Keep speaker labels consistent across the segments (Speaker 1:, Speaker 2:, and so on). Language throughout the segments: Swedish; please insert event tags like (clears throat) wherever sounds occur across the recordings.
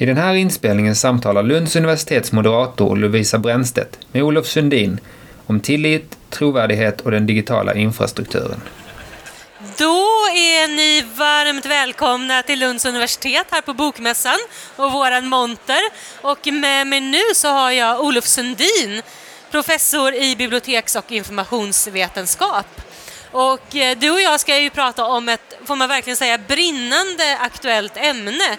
Speaker 1: I den här inspelningen samtalar Lunds universitets moderator Lovisa Brännstedt med Olof Sundin om tillit, trovärdighet och den digitala infrastrukturen.
Speaker 2: Då är ni varmt välkomna till Lunds universitet här på Bokmässan och våran monter. Och med mig nu så har jag Olof Sundin, professor i biblioteks och informationsvetenskap. Och eh, du och jag ska ju prata om ett, får man verkligen säga, brinnande aktuellt ämne,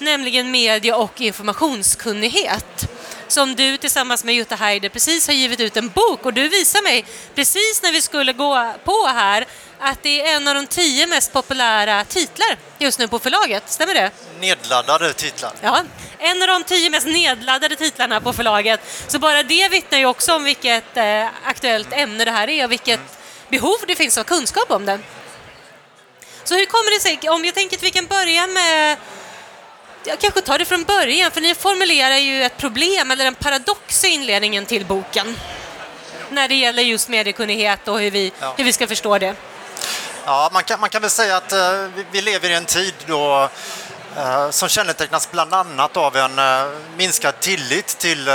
Speaker 2: nämligen medie och informationskunnighet som du tillsammans med Jutta Heider precis har givit ut en bok och du visar mig precis när vi skulle gå på här att det är en av de tio mest populära titlar just nu på förlaget. Stämmer det?
Speaker 3: Nedladdade titlar.
Speaker 2: Ja, en av de tio mest nedladdade titlarna på förlaget. Så bara det vittnar ju också om vilket eh, aktuellt ämne det här är och vilket mm. behov det finns av kunskap om det. Så hur kommer det sig, om jag tänker att vi kan börja med jag kanske tar det från början, för ni formulerar ju ett problem eller en paradox i inledningen till boken när det gäller just mediekunnighet och hur vi, ja. hur vi ska förstå det.
Speaker 3: Ja, man kan, man kan väl säga att uh, vi, lever i en tid då uh, som kännetecknas bland annat av en uh, minskad tillit till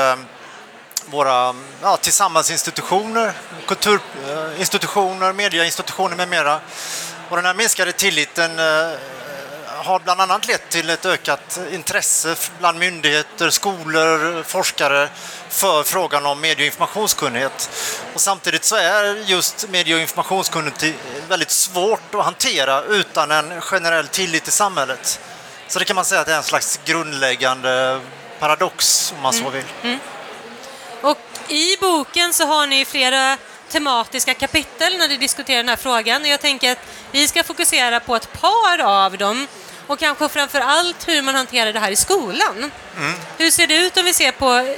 Speaker 3: våra ja, tillsammansinstitutioner, kulturinstitutioner, medieinstitutioner med mera. Och den här minskade tilliten har bland annat lett till ett ökat intresse bland myndigheter, skolor, forskare för frågan om medie och informationskunnighet. Och samtidigt så är just medie och informationskunnighet väldigt svårt att hantera utan en generell tillit i samhället. Så det kan man säga att det är en slags grundläggande paradox om man så mm. vill. Mm. Mm.
Speaker 2: Och i boken så har ni flera tematiska kapitel när ni diskuterar den här frågan. Jag tänker att vi ska fokusera på ett par av dem och kanske framför allt hur man hanterar det här i skolan. Mm. Hur ser det ut om vi ser på...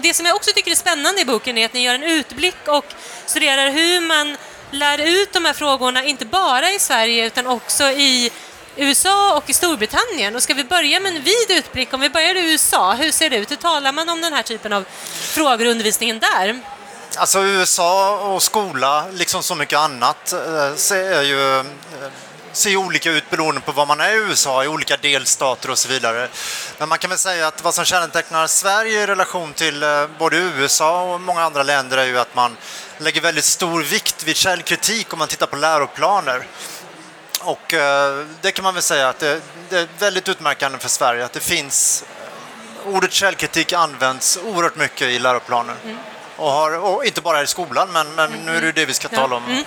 Speaker 2: Det som jag också tycker är spännande i boken är att ni gör en utblick och studerar hur man lär ut de här frågorna, inte bara i Sverige utan också i USA och i Storbritannien. Och ska vi börja med en vid utblick, om vi börjar i USA, hur ser det ut? Hur talar man om den här typen av frågor i undervisningen där?
Speaker 3: Alltså USA och skola, liksom så mycket annat, eh, är ju eh, ser olika ut beroende på var man är i USA, i olika delstater och så vidare. Men man kan väl säga att vad som kännetecknar Sverige i relation till eh, både USA och många andra länder är ju att man lägger väldigt stor vikt vid källkritik om man tittar på läroplaner. Och eh, det kan man väl säga att det, det är väldigt utmärkande för Sverige att det finns eh, ordet källkritik används oerhört mycket i läroplanen. Mm. Och, har, och inte bara i skolan, men, men nu är det det vi ska tala om. Mm.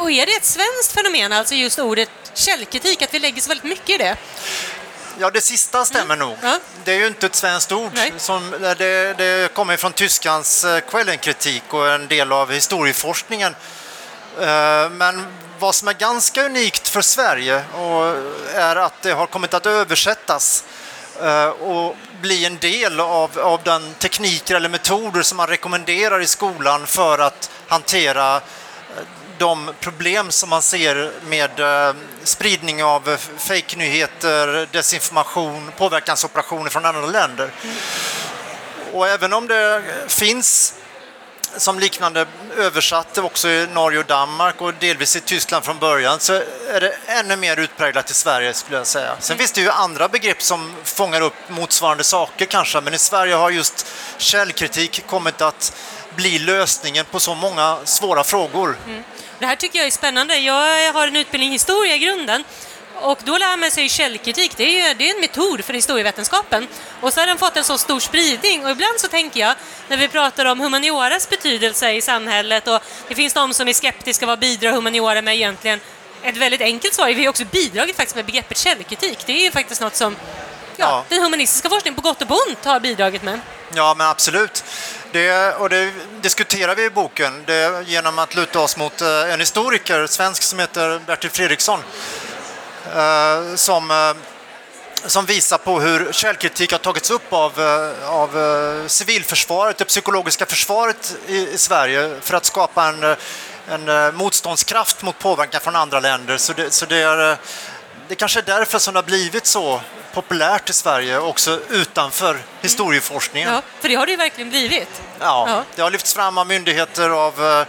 Speaker 2: Och är det ett svenskt fenomen, alltså just ordet källkritik, att vi lägger så väldigt mycket i det?
Speaker 3: Ja, det sista stämmer mm. nog. Ja. Det är ju inte ett svenskt ord. Som, det, det kommer från tyskans eh, Quellenkritik och en del av historieforskningen. Eh, men vad som är ganska unikt för Sverige är att det har kommit att översättas eh, och bli en del av, av den tekniker eller metoder som man rekommenderar i skolan för att hantera de problem som man ser med eh, spridning av fejknyheter, desinformation, påverkansoperationer från andra länder. Och även om det finns som liknande översatt också i Norge och Danmark och delvis i Tyskland från början så är det ännu mer utpräglat i Sverige skulle jag säga. Sen finns det ju andra begrepp som fångar upp motsvarande saker kanske men i Sverige har just källkritik kommit att bli lösningen på så många svåra frågor. Mm.
Speaker 2: Det här tycker jag är spännande. Jag har en utbildning i historia i grunden och då lär man sig källkritik. Det är, det är en metod för historievetenskapen. Och så har den fått en så stor spridning och ibland så tänker jag när vi pratar om humanioras betydelse i samhället och det finns de som är skeptiska vad bidrar humaniora med egentligen? Ett väldigt enkelt svar är vi har också bidragit faktiskt med begreppet källkritik. Det är ju faktiskt något som ja, ja. den humanistiska forskningen på gott och ont har bidragit med.
Speaker 3: Ja, men absolut. Det, och det diskuterar vi i boken det, genom att luta oss mot eh, en historiker, svensk, som heter Bertil Fredriksson. Eh, som, eh, som visar på hur källkritik har tagits upp av, av civilförsvaret, det psykologiska försvaret i, i Sverige för att skapa en, en motståndskraft mot påverkan från andra länder. Så det, så det är, det kanske är därför som det har blivit så populärt i Sverige också utanför historieforskningen.
Speaker 2: Ja, för det har det ju verkligen blivit.
Speaker 3: Ja, ja. det har lyfts fram av myndigheter, av,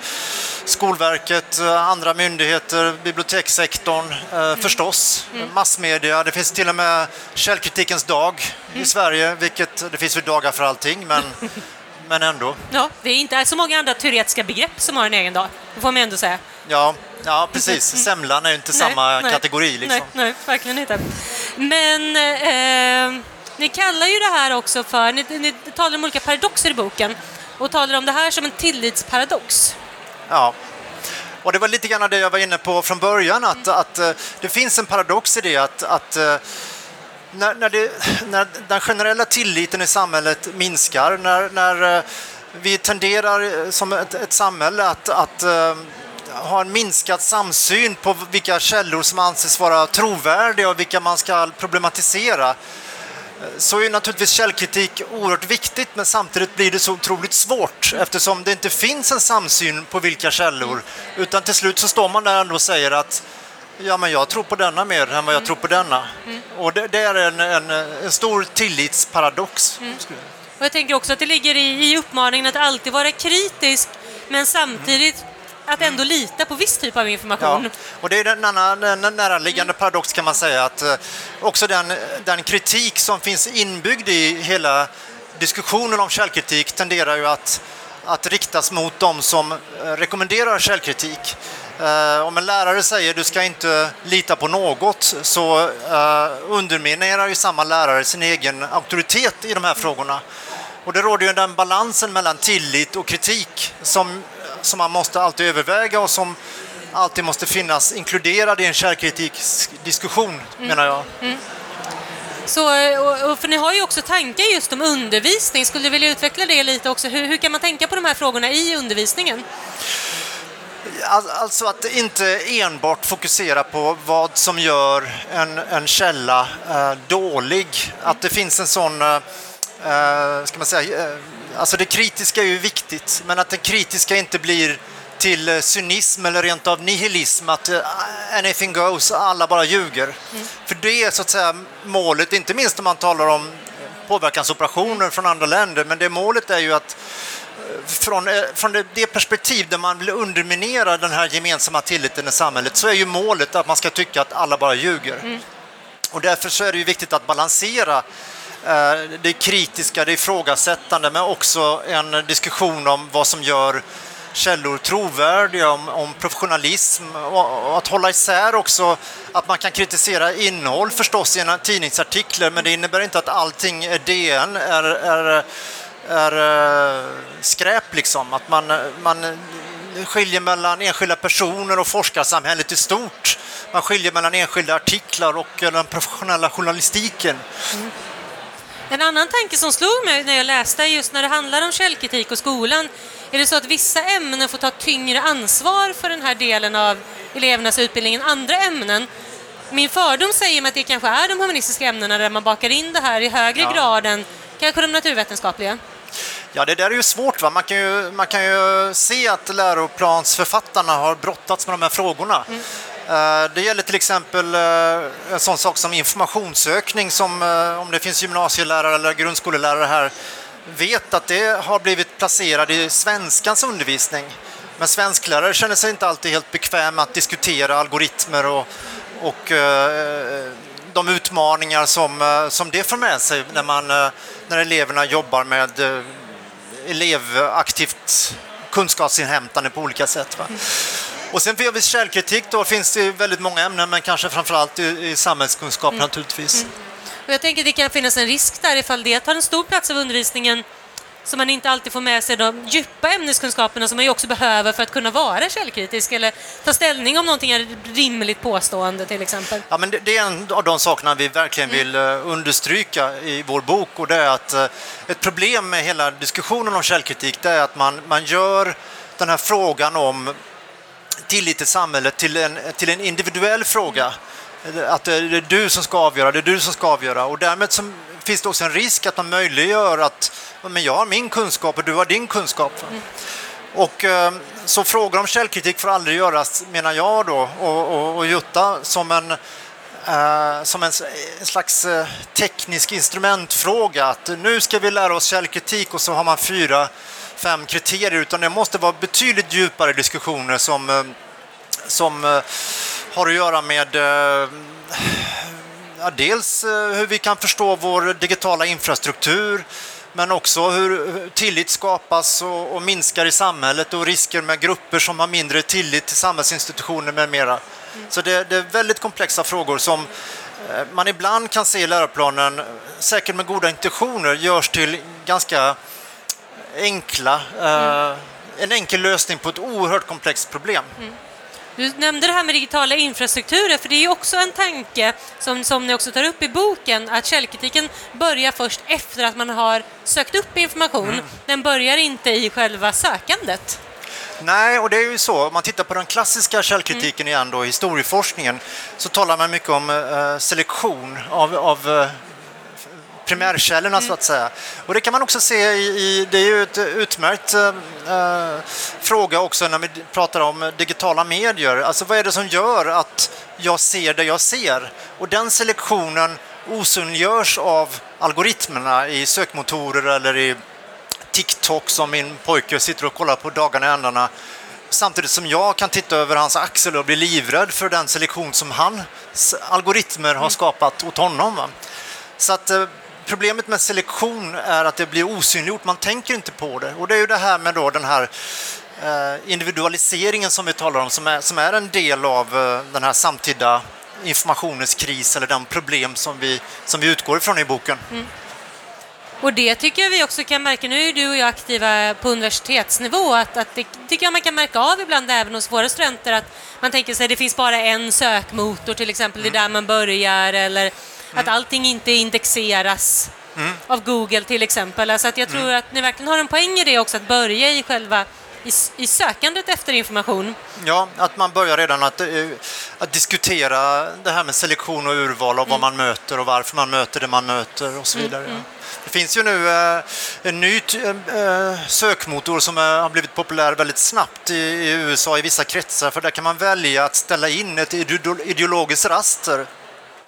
Speaker 3: Skolverket, andra myndigheter, bibliotekssektorn mm. förstås, mm. massmedia. Det finns till och med källkritikens dag mm. i Sverige, vilket det finns ju dagar för allting, men, (laughs) men ändå.
Speaker 2: Ja, det är inte så många andra teoretiska begrepp som har en egen dag, det får man ändå säga.
Speaker 3: Ja, ja precis. Semlan är ju inte nej, samma nej, kategori. Liksom.
Speaker 2: Nej, nej, verkligen inte. Men eh, ni kallar ju det här också för, ni, ni talar om olika paradoxer i boken och talar om det här som en tillitsparadox.
Speaker 3: Ja, och det var lite grann det jag var inne på från början, att, mm. att eh, det finns en paradox i det att, att eh, när, när, det, när, den generella tilliten i samhället minskar, när, när eh, vi tenderar som ett, ett samhälle att, att ha en minskad samsyn på vilka källor som anses vara trovärdiga och vilka man ska problematisera så är naturligtvis källkritik oerhört viktigt men samtidigt blir det så otroligt svårt eftersom det inte finns en samsyn på vilka källor utan till slut så står man där ändå och säger att ja men jag tror på denna mer än vad jag tror på denna. Mm. Och det, det, är en, en, en stor tillitsparadox. Mm.
Speaker 2: Och jag tänker också att det ligger i, i uppmaningen att alltid vara kritisk men samtidigt att ändå lita på viss typ av information. Ja,
Speaker 3: och det är en annan näraliggande paradox kan man säga att eh, också den, den kritik som finns inbyggd i hela diskussionen om källkritik tenderar ju att, att riktas mot de som eh, rekommenderar källkritik. Uh, om en lärare säger du ska inte lita på något så uh, underminerar ju samma lärare sin egen auktoritet i de här frågorna. Och det råder ju den balansen mellan tillit och kritik som som man måste alltid överväga och som alltid måste finnas inkluderad i en källkritikdiskussion, mm. menar jag. Mm.
Speaker 2: Så, och, för ni har ju också tankar just om undervisning. Skulle du vilja utveckla det lite också? Hur, hur kan man tänka på de här frågorna i undervisningen?
Speaker 3: Alltså att inte enbart fokusera på vad som gör en, en källa eh, dålig. Att det finns en sån, eh, eh ska man säga, eh, Alltså det kritiska är ju viktigt, men att det kritiska inte blir till eh, cynism eller rent av nihilism, att uh, anything goes, alla bara ljuger. Mm. För det är så att säga målet, inte minst om man talar om påverkansoperationer från andra länder, men det målet är ju att eh, från, från det, det perspektiv där man vill underminera den här gemensamma tilliten i samhället så är ju målet att man ska tycka att alla bara ljuger. Mm. Och därför så är det ju viktigt att balansera Eh, det kritiska, det ifrågasättande, men också en diskussion om vad som gör källor trovärdiga, om, om professionalism och, att hålla isär också att man kan kritisera innehåll förstås i en tidningsartiklar, men det innebär inte att allting är DN är, är, är eh, skräp liksom. Att man, man skiljer mellan enskilda personer och forskarsamhället i stort. Man skiljer mellan enskilda artiklar och den professionella journalistiken. Mm.
Speaker 2: En annan tanke som slog mig när jag läste just när det handlar om källkritik och skolan, är det så att vissa ämnen får ta tyngre ansvar för den här delen av elevernas utbildning än andra ämnen? Min fördom säger mig att det kanske är de humanistiska ämnena där man bakar in det här i högre ja. grad än kanske de naturvetenskapliga.
Speaker 3: Ja, det där är ju svårt. Va? Man, kan ju, man kan ju se att läroplansförfattarna har brottats med de här frågorna. Mm. Eh, det gäller till exempel eh, en sån sak som informationssökning som eh, om det finns gymnasielärare eller grundskolelärare här vet att det har blivit placerad i svenskans undervisning. Men svensklärare känner sig inte alltid helt bekväma att diskutera algoritmer och, och de utmaningar som, som det för med sig när, man, när eleverna jobbar med elevaktivt kunskapsinhämtande på olika sätt. Va? Och sen för källkritik då finns det väldigt många ämnen, men kanske framförallt i, i samhällskunskap mm. naturligtvis. Mm.
Speaker 2: Och jag tänker att det kan finnas en risk där ifall det tar en stor plats av undervisningen så man inte alltid får med sig de djupa ämneskunskaperna som man ju också behöver för att kunna vara källkritisk eller ta ställning om någonting är rimligt påstående till exempel.
Speaker 3: Ja, men det, det är en av de sakerna vi verkligen mm. vill uh, understryka i vår bok och det är att uh, ett problem med hela diskussionen om källkritik det är att man, man gör den här frågan om tillit till samhället till en, till en individuell fråga. Att det är du som ska avgöra, det är du som ska avgöra och därmed som, finns det också en risk att man möjliggör att men jag har min kunskap och du har din kunskap. Mm. Och, eh, så frågor om källkritik får aldrig göras, menar jag då, och, och, och Jutta, som en Eh, som en, en slags eh, teknisk instrumentfråga. Att nu ska vi lära oss källkritik och så har man fyra, fem kriterier. Utan det måste vara betydligt djupare diskussioner som, eh, som har att göra med ja, dels hur vi kan förstå vår digitala infrastruktur, men också hur tillit skapas och, och, minskar i samhället och risker med grupper som har mindre tillit till samhällsinstitutioner med mera. Så det, det, är väldigt komplexa frågor som eh, man ibland kan se i läroplanen, säkert med goda intentioner, görs till ganska enkla, mm. en enkel lösning på ett oerhört komplext problem. Mm.
Speaker 2: Du nämnde det här med digitala infrastrukturer, för det är ju också en tanke som, som ni också tar upp i boken, att källkritiken börjar först efter att man har sökt upp information. Mm. Den börjar inte i själva sökandet.
Speaker 3: Nej, och det är ju så. Om man tittar på den klassiska källkritiken mm. igen, då, historieforskningen, så talar man mycket om uh, selektion av, av uh, primärkällorna mm. så att säga. Och det kan man också se i, i det är ju ett utmärkt äh, fråga också när vi pratar om digitala medier. Alltså vad är det som gör att jag ser det jag ser? Och den selektionen osynliggörs av algoritmerna i sökmotorer eller i TikTok som min pojke sitter och kollar på dagarna i ändarna samtidigt som jag kan titta över hans axel och bli livrädd för den selektion som hans algoritmer har mm. skapat åt honom. Så att eh, problemet med selektion är att det blir osynliggjort, man tänker inte på det. Och det är ju det här med då den här eh, individualiseringen som vi talar om, som är, som är en del av eh, den här samtida informationens kris eller de problem som vi, som vi utgår ifrån i boken. Mm.
Speaker 2: Och det tycker jag vi också kan märka, nu är du och jag aktiva på universitetsnivå, att, att det tycker jag man kan märka av ibland även hos våra studenter, att man tänker sig det finns bara en sökmotor till exempel, mm. det är där man börjar, eller att allting inte indexeras mm. av Google till exempel. Alltså att jag tror mm. att ni verkligen har en poäng i det också, att börja i själva i, i sökandet efter information.
Speaker 3: Ja, att man börjar redan att, eh, att diskutera det här med selektion och urval och vad mm. man möter och varför man möter det man möter och så mm, vidare. Mm. Det finns ju nu eh, en ny eh, sökmotor som har blivit populär väldigt snabbt i USA i vissa kretsar för där kan man välja att ställa in ett ideologiskt raster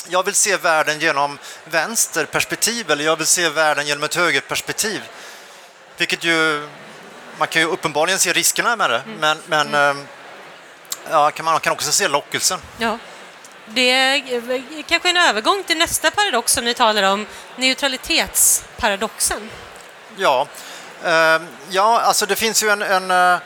Speaker 3: jag vill se världen genom vänsterperspektiv eller jag vill se världen genom ett högerperspektiv. Vilket ju, man kan ju uppenbarligen se riskerna med det, men, men mm. Ja, kan man kan också se lockelsen.
Speaker 2: Ja. Det är kanske en övergång till nästa paradox som ni talar om, neutralitetsparadoxen.
Speaker 3: Ja, ehm, ja alltså det finns ju en, en eh,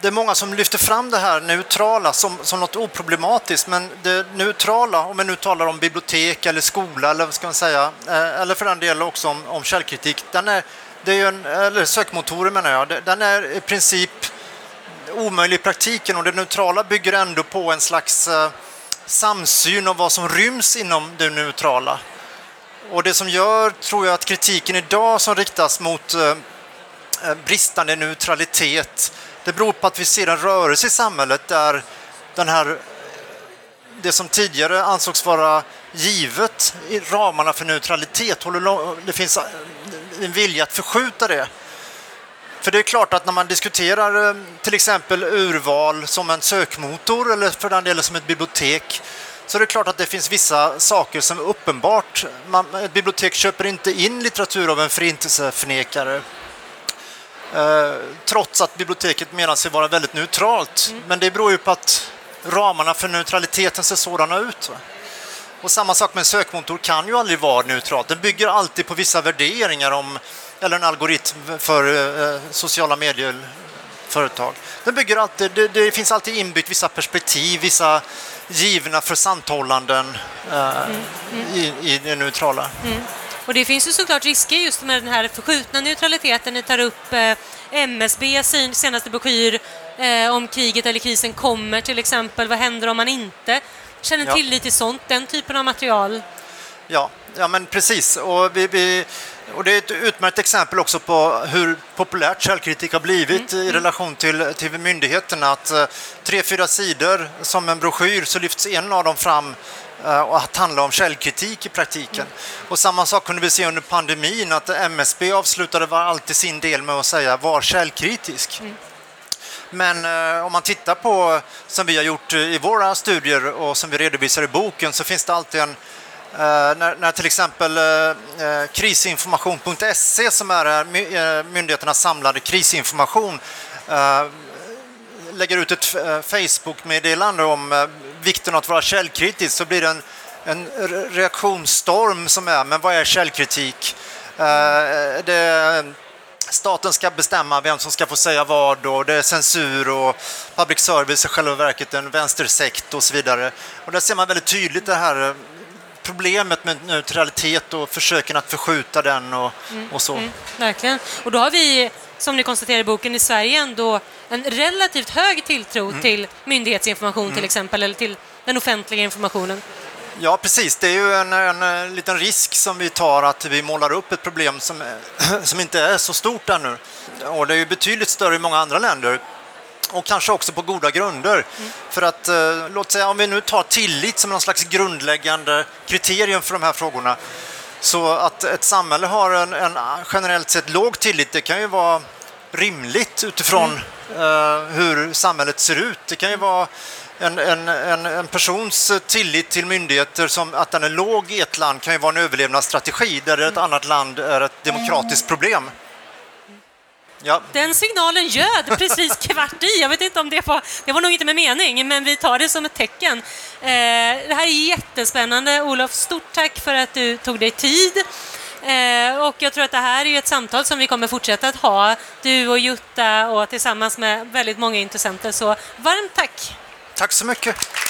Speaker 3: det är många som lyfter fram det här neutrala som, som något oproblematiskt, men det neutrala, om vi nu talar om bibliotek eller skola eller vad ska man säga, eh, eller för den delen också om, om källkritik, den är, det är ju en, eller sökmotorer menar jag, den är i princip omöjlig i praktiken och det neutrala bygger ändå på en slags eh, samsyn om vad som ryms inom det neutrala. Och det som gör, tror jag, att kritiken idag som riktas mot eh, eh, bristande neutralitet det beror på att vi ser en rörelse i samhället där den här, det som tidigare ansågs vara givet i ramarna för neutralitet, det finns en vilja att förskjuta det. För det är klart att när man diskuterar eh, till exempel urval som en sökmotor eller för den delen som ett bibliotek så är det klart att det finns vissa saker som är uppenbart. Man, ett bibliotek köper inte in litteratur av en förintelseförnekare Eh, trots att biblioteket menar sig vara väldigt neutralt. Mm. Men det beror ju på att ramarna för neutraliteten ser sådana ut. Va? Och samma sak med en sökmotor kan ju aldrig vara neutralt. Den bygger alltid på vissa värderingar om, eller en algoritm för eh, sociala medier-företag. Den bygger alltid, det, det, finns alltid inbyggt vissa perspektiv, vissa givna försanthållanden eh, mm. Mm. I, i det neutrala. Mm.
Speaker 2: Och det finns ju såklart risker just med den här förskjutna neutraliteten. Ni tar upp eh, MSB senaste broschyr eh, om kriget eller krisen kommer till exempel. Vad händer om man inte känner ja. till sånt, den typen av material?
Speaker 3: Ja, ja men precis. Och, vi, vi, och det är ett utmärkt exempel också på hur populärt källkritik har blivit mm. i relation till, till myndigheterna. Att eh, tre, fyra sidor som en broschyr så lyfts en av dem fram Eh, och att handla om källkritik i praktiken. Mm. Och samma sak kunde vi se under pandemin, att MSB avslutade var alltid sin del med att säga var källkritisk. Mm. Men eh, om man tittar på, som vi har gjort i våra studier och som vi redovisar i boken, så finns det alltid en Eh, när, när, till exempel eh, eh, krisinformation.se som är myndigheternas samlade krisinformation lägger ut ett Facebook-meddelande om vikten av att vara källkritisk så blir det en, en reaktionsstorm som är, men vad är källkritik? Det, staten ska bestämma vem som ska få säga vad och det är censur och public service är själva verket en vänstersekt och så vidare. Och där ser man väldigt tydligt det här problemet med neutralitet och försöken att förskjuta den och, mm, och så. Mm,
Speaker 2: verkligen. Och då har vi, som ni konstaterar i boken, i Sverige ändå en relativt hög tilltro mm. till myndighetsinformation till mm. exempel, eller till den offentliga informationen.
Speaker 3: Ja, precis. Det är ju en, en, en, liten risk som vi tar att vi målar upp ett problem som, (clears throat) som inte är så stort ännu. Och det är ju betydligt större i många andra länder och kanske också på goda grunder. Mm. För att, eh, låt säga om vi nu tar tillit som någon slags grundläggande kriterium för de här frågorna. Så att ett samhälle har en, en generellt sett låg tillit, det kan ju vara rimligt utifrån mm. eh, hur samhället ser ut. Det kan ju vara en, en, en, en, persons tillit till myndigheter, som att den är låg i ett land, kan ju vara en överlevnadsstrategi där ett mm. annat land är ett demokratiskt problem.
Speaker 2: Ja. Den signalen ljöd precis (laughs) kvart i. Jag vet inte om det var, det var nog inte med mening, men vi tar det som ett tecken. Eh, det här är jättespännande. Olof, stort tack för att du tog dig tid. Eh, och jag tror att det här är ett samtal som vi kommer fortsätta att ha, du och Jutta och tillsammans med väldigt många intressenter. Så varmt tack!
Speaker 3: Tack så mycket!